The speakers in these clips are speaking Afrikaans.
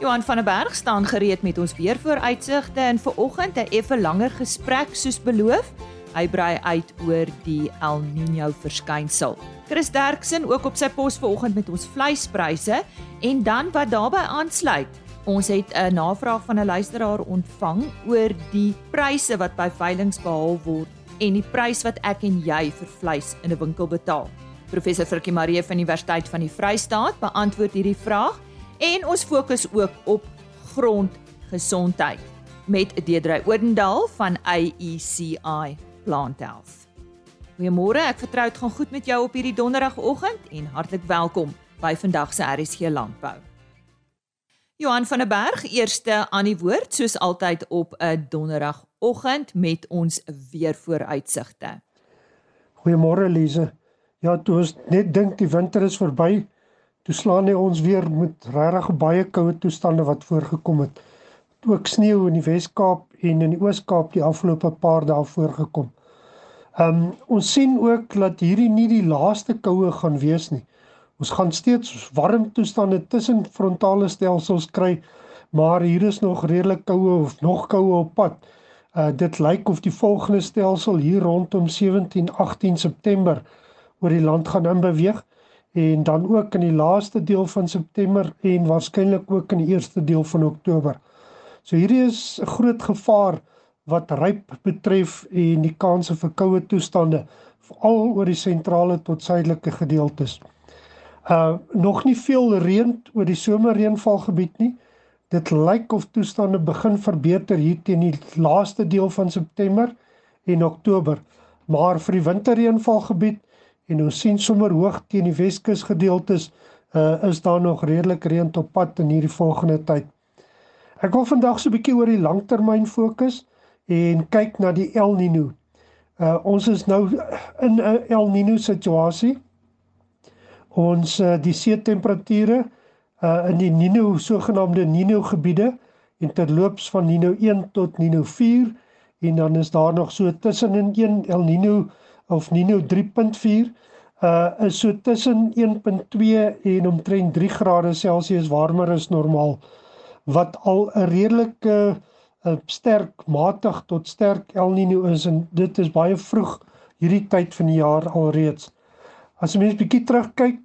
Johan van der Berg staan gereed met ons weer vooruitsigte en vir oggend 'n effe langer gesprek soos beloof. Hy brei uit oor die El Niño verskynsel. Chris Derksen ook op sy pos vanoggend met ons vleispryse en dan wat daarbey aansluit. Ons het 'n navraag van 'n luisteraar ontvang oor die pryse wat by veilinge behaal word en die prys wat ek en jy vir vleis in 'n winkel betaal. Professor Frikkie Marie van Universiteit van die Vrystaat beantwoord hierdie vraag en ons fokus ook op grondgesondheid met Deedrey Odendaal van AECI Plant Health. Goeiemôre, ek vertrou dit gaan goed met jou op hierdie donderdagoggend en hartlik welkom by vandag se RSG Landbou. Johan van der Berg, eerste aan die woord soos altyd op 'n donderdagoggend met ons weer vooruitsigte. Goeiemôre Lize. Ja, toe ons net dink die winter is verby, toe slaan hy ons weer met regtig baie koue toestande wat voorgekom het. Ook sneeu in die Wes-Kaap en in die Oos-Kaap die afgelope paar dae voorgekom. Ehm um, ons sien ook dat hierdie nie die laaste koue gaan wees nie. Ons gaan steeds warm toestande tussen frontale stelsels kry, maar hier is nog redelik koue of nog koue op pad. Uh dit lyk of die volgende stelsel hier rondom 17-18 September oor die land gaan inbeweeg en dan ook in die laaste deel van September en waarskynlik ook in die eerste deel van Oktober. So hierdie is 'n groot gevaar wat ryp betref en die kanse vir koue toestande veral oor die sentrale tot suidelike gedeeltes. Uh nog nie veel reën oor die somerreënvalgebied nie. Dit lyk of toestande begin verbeter hier teen die laaste deel van September en Oktober, maar vir die winterreënvalgebied en ons sien sommer hoog teen die Weskus gedeeltes uh, is daar nog redelik reën op pad in hierdie volgende tyd. Ek wil vandag so 'n bietjie oor die langtermyn fokus en kyk na die El Niño. Uh ons is nou in 'n El Niño situasie. Ons uh, die see temperature uh in die Niño sogenaamde Niño gebiede en terloops van Niño 1 tot Niño 4 en dan is daar nog so tussenin 1 El Niño of Nino 3.4 uh is so tussen 1.2 en omtrent 3 grade Celsius warmer as normaal wat al 'n redelike uh, sterk matig tot sterk El Nino is en dit is baie vroeg hierdie tyd van die jaar alreeds. As 'n mens bietjie terugkyk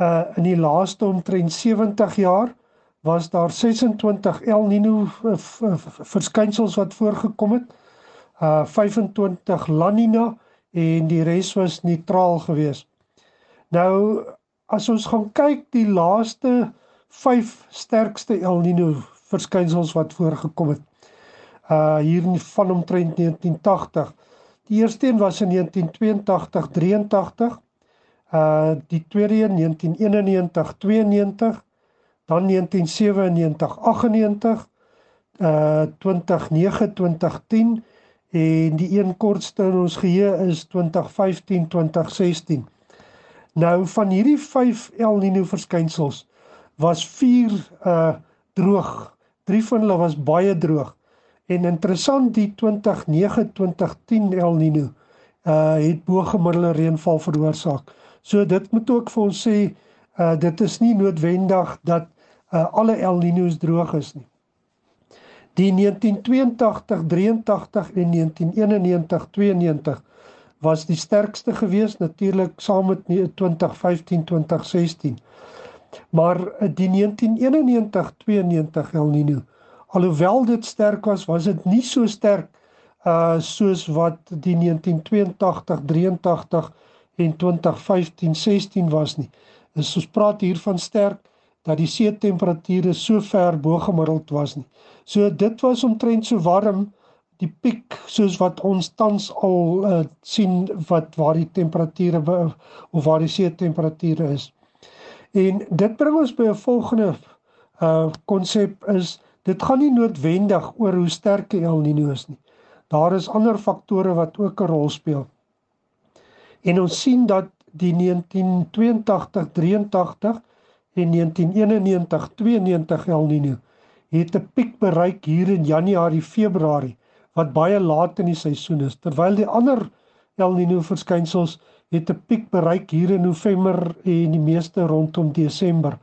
uh in die laaste omtrent 70 jaar was daar 26 El Nino uh, verskynsels wat voorgekom het. Uh 25 La Nina en die res was neutraal geweest. Nou as ons gaan kyk die laaste 5 sterkste El Niño verskynsels wat voorgekom het. Uh hier van omtrent 1980. Die eerste een was in 1982 83. Uh die tweede een 1991 92, dan 1997 98, uh 2009 2010 en die een kortste in ons geheue is 2015 2016. Nou van hierdie 5 El Niño verskynsels was 4 uh droog. 3 van hulle was baie droog. En interessant die 2009 2010 El Niño uh het bo-gemiddelde reënval veroorsaak. So dit moet ook vir ons sê uh dit is nie noodwendig dat uh alle El Niños droog is nie. Die 1982, 83 en 1991, 92 was die sterkste gewees natuurlik saam met 2015, 2016. Maar eh, die 1991, 92 El Niño, alhoewel dit sterk was, was dit nie so sterk uh soos wat die 1982, 83 en 2015, 16 was nie. Dis ons praat hier van sterk dat die see temperature so ver bo gemiddeld was nie. So dit was omtrent so warm die piek soos wat ons tans al uh, sien wat waar die temperature of waar die see temperature is. En dit bring ons by 'n volgende uh konsep is dit gaan nie noodwendig oor hoe sterk El Niño is nie. Daar is ander faktore wat ook 'n rol speel. En ons sien dat die 1982 83 en 1991-92 El Niño het 'n piek bereik hier in Januarie, Februarie wat baie laat in die seisoen is terwyl die ander El Niño verskynsels het 'n piek bereik hier in November en die meeste rondom Desember.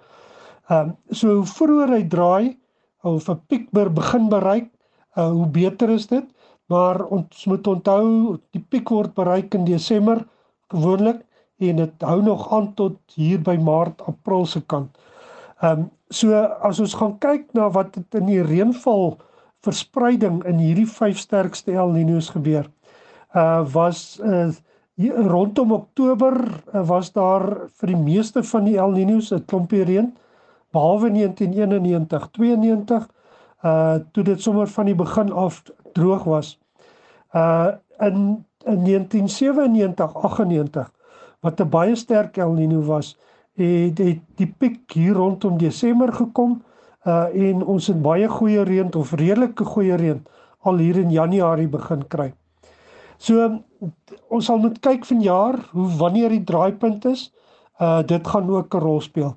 Ehm um, so hoe vroeër hy draai of 'n piek begin bereik, uh, hoe beter is dit. Maar ons moet onthou die piek word bereik in Desember gewoonlik en dit hou nog aan tot hier by Maart, April se kant. Ehm um, so as ons gaan kyk na wat het in die reënval verspreiding in hierdie vyf sterkste El Niños gebeur. Uh was uh rondom Oktober uh, was daar vir die meeste van die El Niños 'n klompie reën behalwe 1991, 92 uh toe dit sommer van die begin af droog was. Uh in in 1997, 98 wat 'n baie sterk El Niño was, het, het die piek hier rondom Desember gekom uh en ons het baie goeie reën of redelike goeie reën al hier in Januarie begin kry. So ons sal moet kyk vanjaar hoe wanneer die draaipunt is. Uh dit gaan ook 'n rol speel.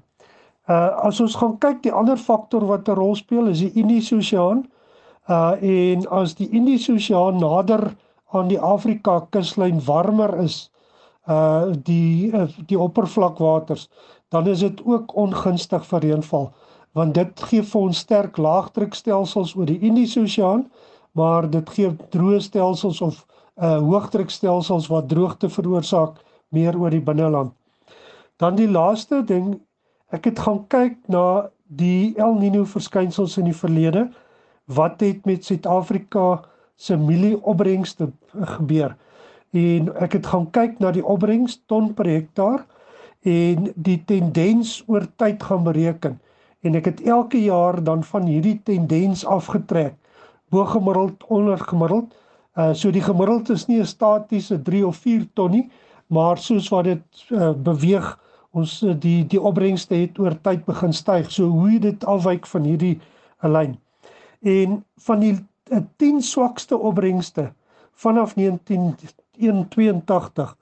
Uh as ons gaan kyk die ander faktor wat 'n rol speel is die Indiese Oseaan. Uh en as die Indiese Oseaan nader aan die Afrika kuslyn warmer is, uh die uh, die oppervlakwaters, dan is dit ook ongunstig vir reënval want dit gee vir ons sterk laagdrukstelsels oor die Indiese Oseaan, maar dit gee droë stelsels of uh hoogdrukstelsels wat droogte veroorsaak meer oor die binneland. Dan die laaste ding, ek het gaan kyk na die El Niño verskynsels in die verlede. Wat het met Suid-Afrika se mielieopbrengste gebeur? En ek het gaan kyk na die opbrengs ton per hektaar en die tendens oor tyd gaan bereken. En ek het elke jaar dan van hierdie tendens afgetrek bo gemiddeld onder gemiddeld. Uh so die gemiddeld is nie 'n statiese 3 of 4 ton nie maar soos wat dit uh, beweeg ons uh, die die opbrengste het oor tyd begin styg. So hoe dit afwyk van hierdie uh, lyn. En van die uh, 10 swakste opbrengste vanaf 1982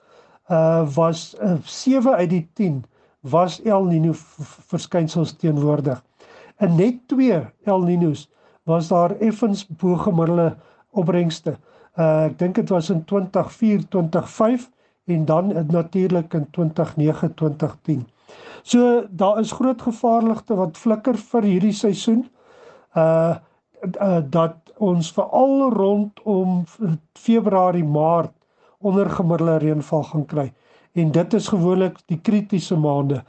uh was uh, 7 uit die 10 was El Niño verskynsels teenwoordig. In net 2 El Niños was daar effens bo gemiddelde opbrengste. Uh ek dink dit was in 2004, 2005 en dan natuurlik in 2009, 2010. So daar is groot gevaarligte wat flikker vir hierdie seisoen. Uh, uh dat ons veral rondom Februarie, Maart onder gemiddelde reënval gaan kry en dit is gewoonlik die kritiese maande.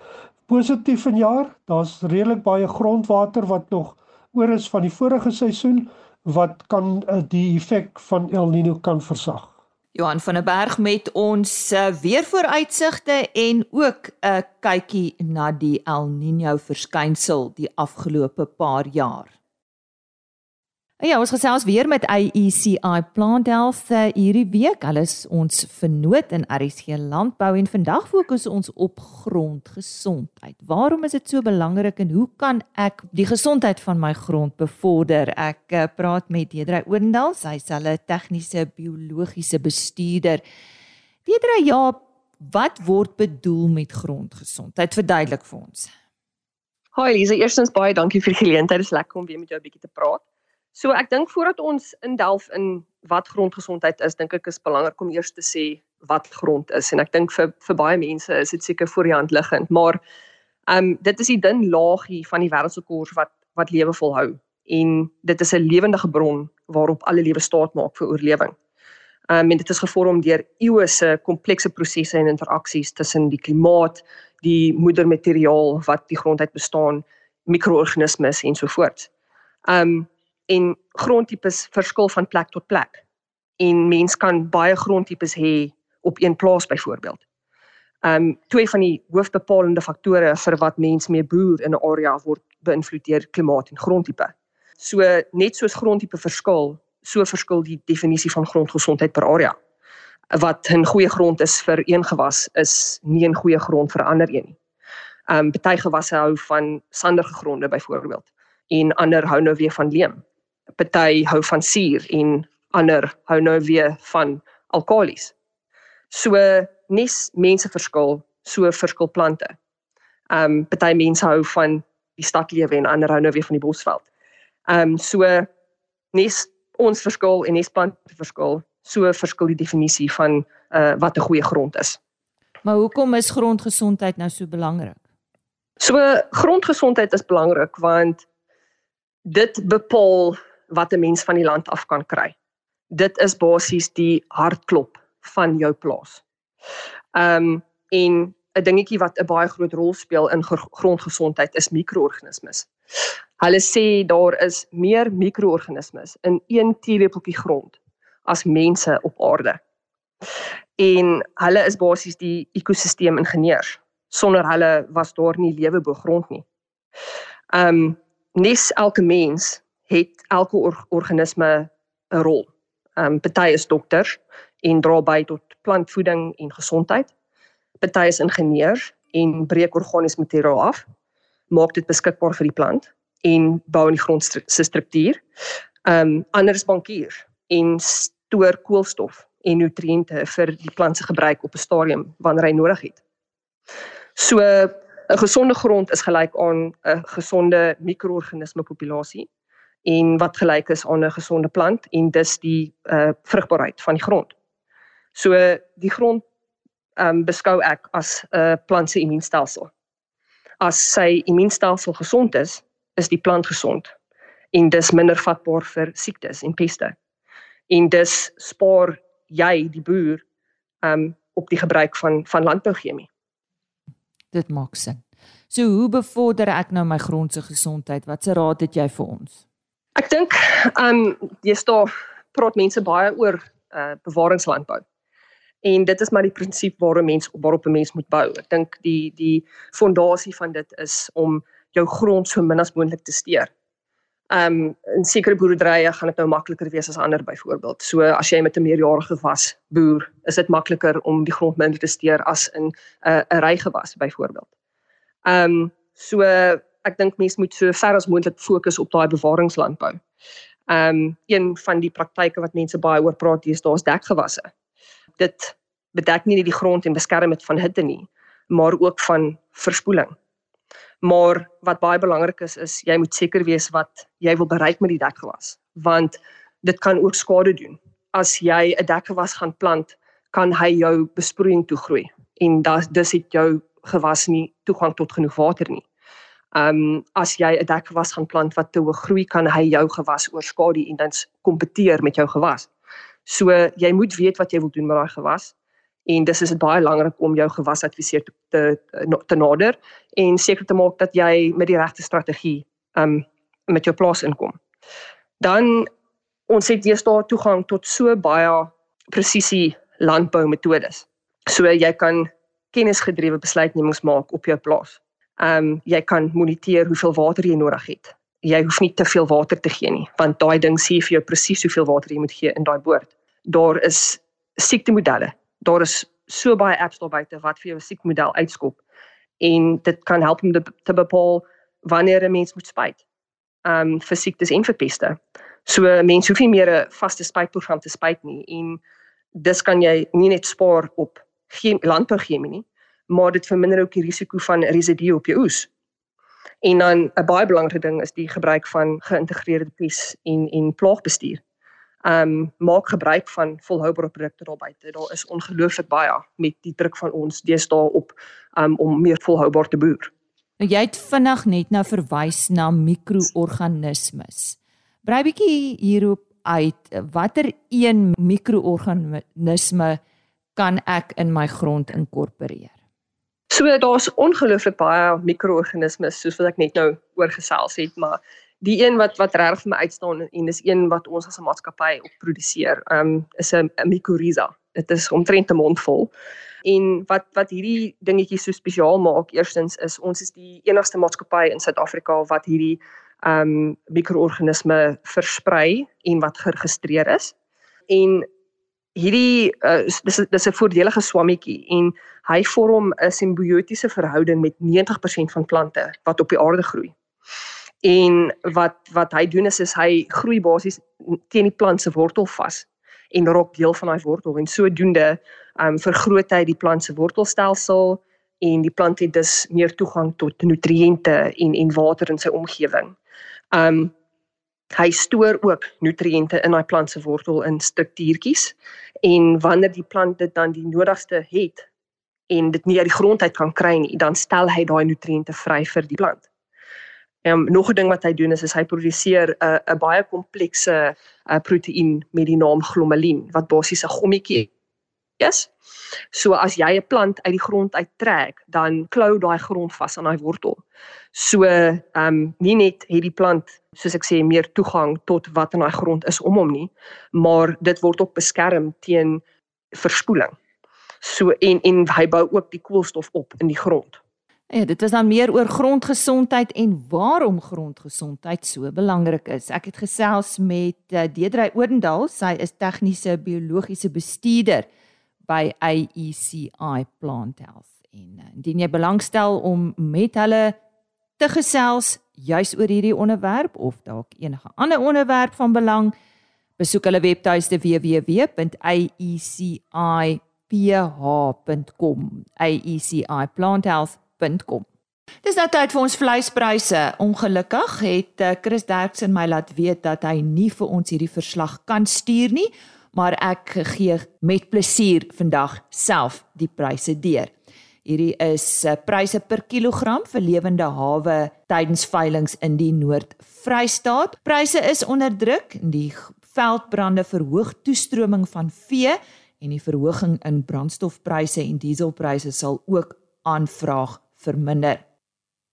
Positief in jaar, daar's redelik baie grondwater wat nog oor is van die vorige seisoen wat kan uh, die effek van El Niño kan versag. Johan van der Berg met ons uh, weervooruitsigte en ook 'n kykie na die El Niño verskynsel die afgelope paar jaar. Ja, ons gesels weer met AECI Plant Health hierdie week. Hulle is ons vernoot in RSG Landbou en vandag fokus ons op grondgesondheid. Waarom is dit so belangrik en hoe kan ek die gesondheid van my grond bevorder? Ek uh, praat met Deidre Oendal, sy is 'n tegniese biologiese bestuurder. Deidre, ja, wat word bedoel met grondgesondheid? Verduidelik vir ons. Hi Lise, eerstens baie dankie vir die geleentheid. Dit is lekker om weer met jou 'n bietjie te praat. So ek dink voordat ons indelf in wat grondgesondheid is, dink ek is belangrik om eers te sê wat grond is en ek dink vir vir baie mense is dit seker voor die hand liggend, maar ehm um, dit is die dun laagie van die wêreldsekors wat wat lewe volhou en dit is 'n lewendige bron waarop alle lewe staat maak vir oorlewing. Ehm um, en dit is gevorm deur eeue se komplekse prosesse en interaksies tussen die klimaat, die moedermateriaal wat die grond uit bestaan, mikroorganismes en so voort. Ehm um, en grondtipes verskil van plek tot plek. En mens kan baie grondtipes hê op een plaas byvoorbeeld. Um, twee van die hoofbepalende faktore vir wat mens mee boer in 'n area word beïnvloed deur klimaat en grondtipe. So net soos grondtipe verskil, so verskil die definisie van grondgesondheid per area. Wat 'n goeie grond is vir een gewas is nie 'n goeie grond vir 'n ander een nie. Um, party gewasse hou van sandige gronde byvoorbeeld en ander hou nou weer van leem party hou van suur en ander hou nou weer van alkalies. So nes mense verskil, so verskil plante. Um, party mense hou van die stadlewe en ander hou nou weer van die bosveld. Um, so nes ons verskil en nes plante verskil, so verskil die definisie van uh wat 'n goeie grond is. Maar hoekom is grondgesondheid nou so belangrik? So grondgesondheid is belangrik want dit bepaal wat 'n mens van die land af kan kry. Dit is basies die hartklop van jou plaas. Ehm um, en 'n dingetjie wat 'n baie groot rol speel in grondgesondheid is mikroorganismes. Hulle sê daar is meer mikroorganismes in een teelepeltjie grond as mense op aarde. En hulle is basies die ekosisteem ingenieurs. Sonder hulle was daar nie lewe bo grond nie. Ehm um, nes elke mens het elke or organisme 'n rol. Ehm um, party is dokters en dra by tot plantvoeding en gesondheid. Party is ingenieurs en breek organiese materiaal af, maak dit beskikbaar vir die plant en bou in die grond se struktuur. Ehm um, ander is bankiers en stoor koolstof en nutriënte vir die plant se gebruik op 'n stadium wanneer hy nodig het. So 'n gesonde grond is gelyk aan 'n gesonde mikroorganisme populasie en wat gelyk is aan 'n gesonde plant en dis die uh vrugbaarheid van die grond. So die grond ehm um, beskou ek as 'n uh, plant se immuunstelsel. As sy immuunstelsel gesond is, is die plant gesond en dis minder vatbaar vir siektes en peste. En dis spaar jy die boer ehm um, op die gebruik van van landbouchemie. Dit maak sin. So hoe bevorder ek nou my grond se gesondheid? Watse raad het jy vir ons? Ek dink ehm um, jy staan praat mense baie oor uh bewaringslandbou. En dit is maar die prinsip waarop mens waarop 'n mens moet bou. Ek dink die die fondasie van dit is om jou grond so min as moontlik te steur. Ehm um, in sekere boerderye gaan dit nou makliker wees as ander byvoorbeeld. So as jy met 'n meerjarige gewas boer, is dit makliker om die grond minder te steur as in 'n uh, 'n rygewas byvoorbeeld. Ehm um, so ek dink mense moet so ver as moontlik fokus op daai bewaringslandbou. Ehm um, een van die praktyke wat mense baie oor praat is daar's dekgewasse. Dit bedek nie net die grond en beskerm dit van hitte nie, maar ook van verspoeling. Maar wat baie belangrik is is jy moet seker wees wat jy wil bereik met die dekgewas, want dit kan ook skade doen. As jy 'n dekgewas gaan plant, kan hy jou besproeiing toegroei en dan dis het jou gewas nie toegang tot genoeg water nie. Ehm um, as jy 'n dekgewas gaan plant wat te hoog groei, kan hy jou gewas oorskadu en dan kompeteer met jou gewas. So jy moet weet wat jy wil doen met daai gewas en dis is dit baie belangrik om jou gewasadviseur te, te te nader en seker te maak dat jy met die regte strategie um met jou plaas inkom. Dan ons het staan toegang tot so baie presisie landboumetodes. So jy kan kennisgedrewe besluitnemings maak op jou plaas. Um jy kan moniteer hoeveel water jy nodig het. Jy hoef nie te veel water te gee nie, want daai ding sê vir jou presies hoeveel water jy moet gee in daai boord. Daar is siektemodelle daar is so baie apps daar buite wat vir jou 'n siekmodel uitskop en dit kan help om te bepaal wanneer 'n mens moet spuit. Um vir siektes en vir peste. So mense hoef nie meer 'n vaste spuitprogram te spuit nie en dis kan jy nie net spaar op landbouchemie nie, maar dit verminder ook die risiko van residue op jou oes. En dan 'n baie belangrike ding is die gebruik van geïntegreerde pes en en plaagbestuur um maak gebruik van volhoubare produkte daar buite. Daar is ongelooflik baie met die druk van ons deesdae op um om meer volhoubaar te boer. Nou jy het vinnig net nou verwys na mikroorganismes. Brei bietjie hierop uit watter een mikroorganisme kan ek in my grond inkorporeer? So daar's ongelooflik baie mikroorganismes soos wat ek net nou oorgesels het, maar die een wat wat reg vir my uitstaan en dis een wat ons as 'n maatskappy op produseer. Um is 'n mycorrhiza. Dit is omtrent 'n mond vol. En wat wat hierdie dingetjie so spesiaal maak, eerstens is ons is die enigste maatskappy in Suid-Afrika wat hierdie um mikroorganisme versprei en wat geregistreer is. En hierdie uh, dis dis 'n voordelige swammetjie en hy vorm 'n simbiotiese verhouding met 90% van plante wat op die aarde groei en wat wat hy doen is is hy groei basies teen die plant se wortel vas en raak deel van daai wortel en sodoende um, vergroot hy die plant se wortelstelsel en die plant het dus meer toegang tot nutriënte en en water in sy omgewing. Um, hy stoor ook nutriënte in daai plant se wortel in struktuurtjies en wanneer die plant dit dan die nodigste het en dit nie uit die grond uit kan kry nie, dan stel hy daai nutriënte vry vir die plant. Ehm um, nog 'n ding wat hy doen is, is hy produseer 'n uh, 'n baie komplekse uh, proteïen met die naam glomalien wat basies 'n gommetjie is. So as jy 'n plant uit die grond uittrek, dan klou daai grond vas aan daai wortel. So ehm um, nie net het die plant soos ek sê meer toegang tot wat in daai grond is om hom nie, maar dit word ook beskerm teen verspoeling. So en en hy bou ook die koolstof op in die grond. Ja, dit was dan meer oor grondgesondheid en waarom grondgesondheid so belangrik is. Ek het gesels met uh, Deidre Odendaal, sy is tegniese biologiese bestuurder by AECI Plant Health. En uh, indien jy belangstel om met hulle te gesels juis oor hierdie onderwerp of dalk enige ander onderwerp van belang, besoek hulle webtuiste www.aeci.ph.com aeci.planthealth.com Dis nou tyd vir ons vleispryse. Ongelukkig het eh, Chris Derksen my laat weet dat hy nie vir ons hierdie verslag kan stuur nie, maar ek gee met plesier vandag self die pryse deur. Hierdie is eh, pryse per kilogram vir lewende hawe tydens veilinge in die Noord-Vrystaat. Pryse is onder druk en die veldbrande verhoog toestroming van vee en die verhoging in brandstofpryse en dieselpryse sal ook aanvraag verminder.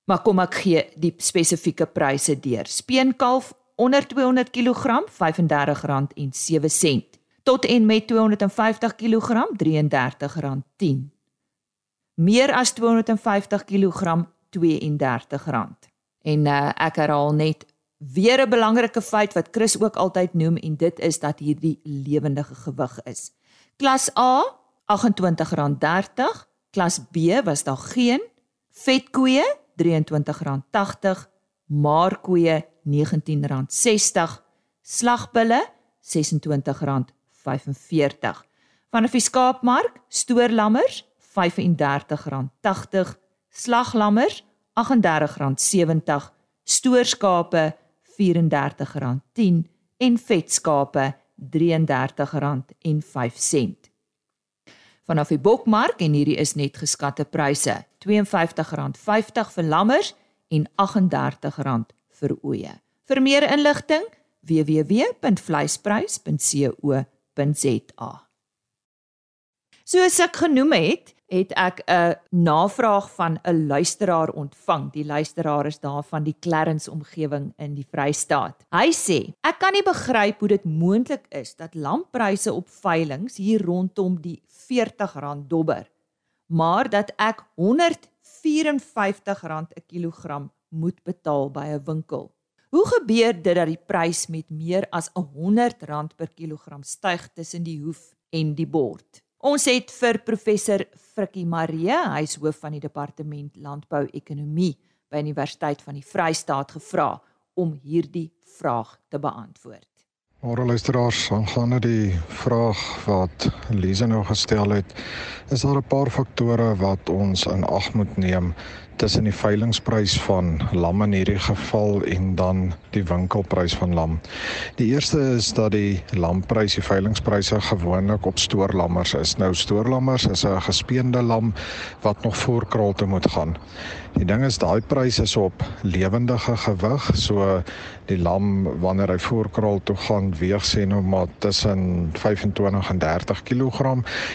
Maar kom ek gee die spesifieke pryse deur. Speenkalf onder 200 kg R35.07 tot en met 250 kg R33.10. Meer as 250 kg R32. En uh, ek herhaal net weer 'n belangrike feit wat Chris ook altyd noem en dit is dat hierdie lewendige gewig is. Klas A R28.30, klas B was daar geen vetkoeie R23.80, maarkoeie R19.60, slagbulle R26.45. Vanaf die skaapmark stoorlammers R35.80, slaglammers R38.70, stoorskape R34.10 en vetskape R33.05. Vanaf die bokmark en hierdie is net geskatte pryse, R52.50 vir lammers en R38 vir ooe. Vir meer inligting www.vleisprys.co.za. Soos ek genoem het, het ek 'n navraag van 'n luisteraar ontvang. Die luisteraar is daar van die Clarence omgewing in die Vrystaat. Hy sê: "Ek kan nie begryp hoe dit moontlik is dat lamppryse op veilinge hier rondom die R40 dobber, maar dat ek R154 'n kilogram moet betaal by 'n winkel. Hoe gebeur dit dat die prys met meer as R100 per kilogram styg tussen die hoef en die bord?" Ons het vir professor Frikkie Marie, hy is hoof van die departement landbou-ekonomie by Universiteit van die Vrystaat gevra om hierdie vraag te beantwoord. Môre luisteraars, aangaande die vraag wat Lise nou gestel het, is daar 'n paar faktore wat ons in ag moet neem tussen die veilingprys van lam in hierdie geval en dan die winkelprys van lam. Die eerste is dat die lamprys, die veilingpryse gewoonlik op stoorlammers is. Nou stoorlammers is 'n gespeende lam wat nog voor kraal toe moet gaan. Die ding is daai pryse is op lewendige gewig, so die lam wanneer hy voor kraal toe gaan weeg sê nou maar tussen 25 en 30 kg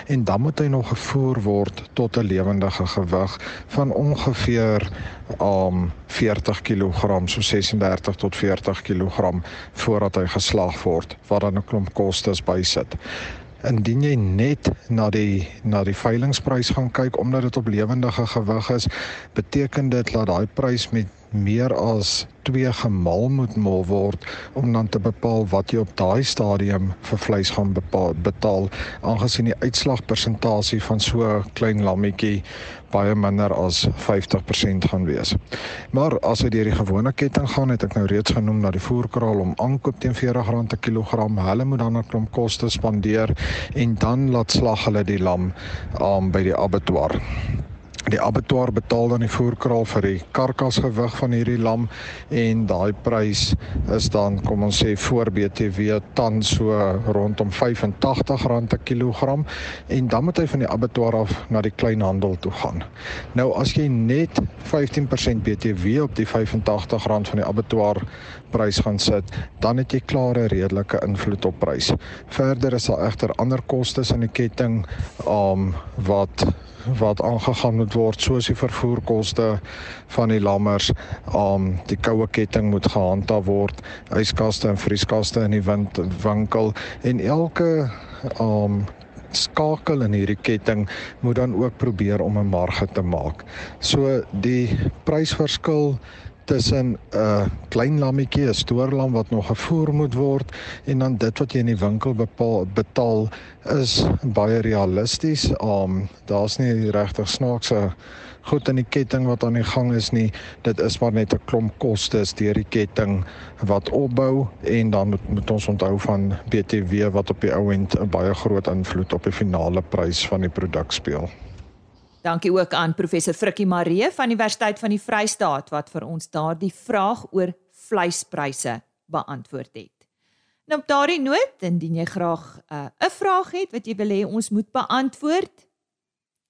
en dan moet hy nog gevoer word tot 'n lewendige gewig van ongeveer ongeveer um 40 kg so 36 tot 40 kg voordat hy geslag word wat dan 'n klomp kostes bysit. Indien jy net na die na die veilingprys gaan kyk omdat dit op lewendige gewig is, beteken dit dat daai prys met meer as 2 gemaal moet mal word om dan te bepaal wat jy op daai stadium vir vleis gaan bepaal, betaal aangesien die uitslagpersentasie van so klein lammetjie baie minder as 50% gaan wees. Maar as jy deur die gewone ketting gaan, het ek nou reeds genoem dat die voerkraal om aankoop teen R40 per kilogram, hulle moet dan 'n klomp koste spandeer en dan laat slag hulle die lam aan um, by die abattoir. Die abattoir betaal dan die voerkraal vir die karkasgewig van hierdie lam en daai prys is dan kom ons sê voor BTW tans so rondom R85 per kilogram en dan moet hy van die abattoir af na die kleinhandel toe gaan. Nou as jy net 15% BTW op die R85 van die abattoir prys gaan sit, dan het jy klare redelike invloed op prys. Verder is daar egter ander kostes in die ketting um wat wat aangegaan moet word soos die vervoerkoste van die lammers, um die koue ketting moet gehandhaaf word, yskaste en vrieskaste in die wind, winkel en elke um skakel in hierdie ketting moet dan ook probeer om 'n marge te maak. So die prysverskil tussen 'n uh, klein lammetjie, 'n stoorlam wat nog gevoer moet word en dan dit wat jy in die winkel bepaal, betaal is baie realisties. Um daar's nie regtig snaakse goed in die ketting wat aan die gang is nie. Dit is maar net 'n klomp kostes deur die ketting wat opbou en dan moet, moet ons onthou van BTW wat op die ou end 'n baie groot invloed op die finale prys van die produk speel. Dankie ook aan professor Frikkie Maree van Universiteit van die Vrystaat wat vir ons daardie vraag oor vleispryse beantwoord het. Nou op daardie noot, indien jy graag uh, 'n uh, vraag het wat jy wil hê ons moet beantwoord,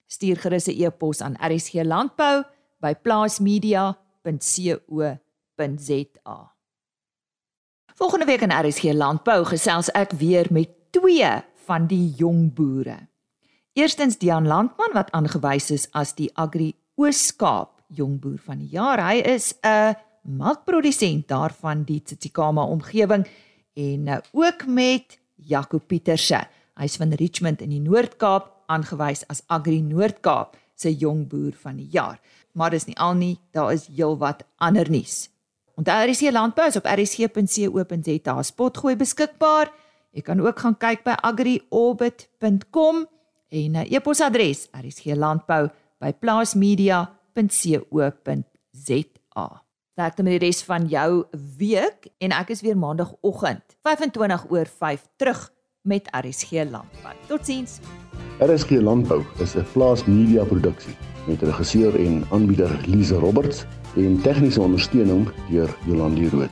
stuur gerus 'n e-pos aan rsglandbou@plaasmedia.co.za. Volgende week in RSG Landbou gesels ek weer met twee van die jong boere. Eerstens Dian Landman wat aangewys is as die Agri Oos-Kaap jongboer van die jaar. Hy is 'n melkprodusent daarvan die Tsitsikamma omgewing en uh, ook met Jaco Pieterse. Hy's van Richmond in die Noord-Kaap aangewys as Agri Noord-Kaap se jongboer van die jaar. Maar dis nie al nie, daar is heelwat ander nuus. Onthou RC Landbou is op rc.co.za spotgooi beskikbaar. Jy kan ook gaan kyk by agriorbit.com en 'n e-posadres rsglandbou@plaasmedia.co.za. Dan met die res van jou week en ek is weer maandagooggend 25 oor 5 terug met RSG Landbou. Totsiens. RSG Landbou is 'n Plaas Media produksie met regisseur en aanbieder Lize Roberts en tegniese ondersteuning deur Jolande Rooi.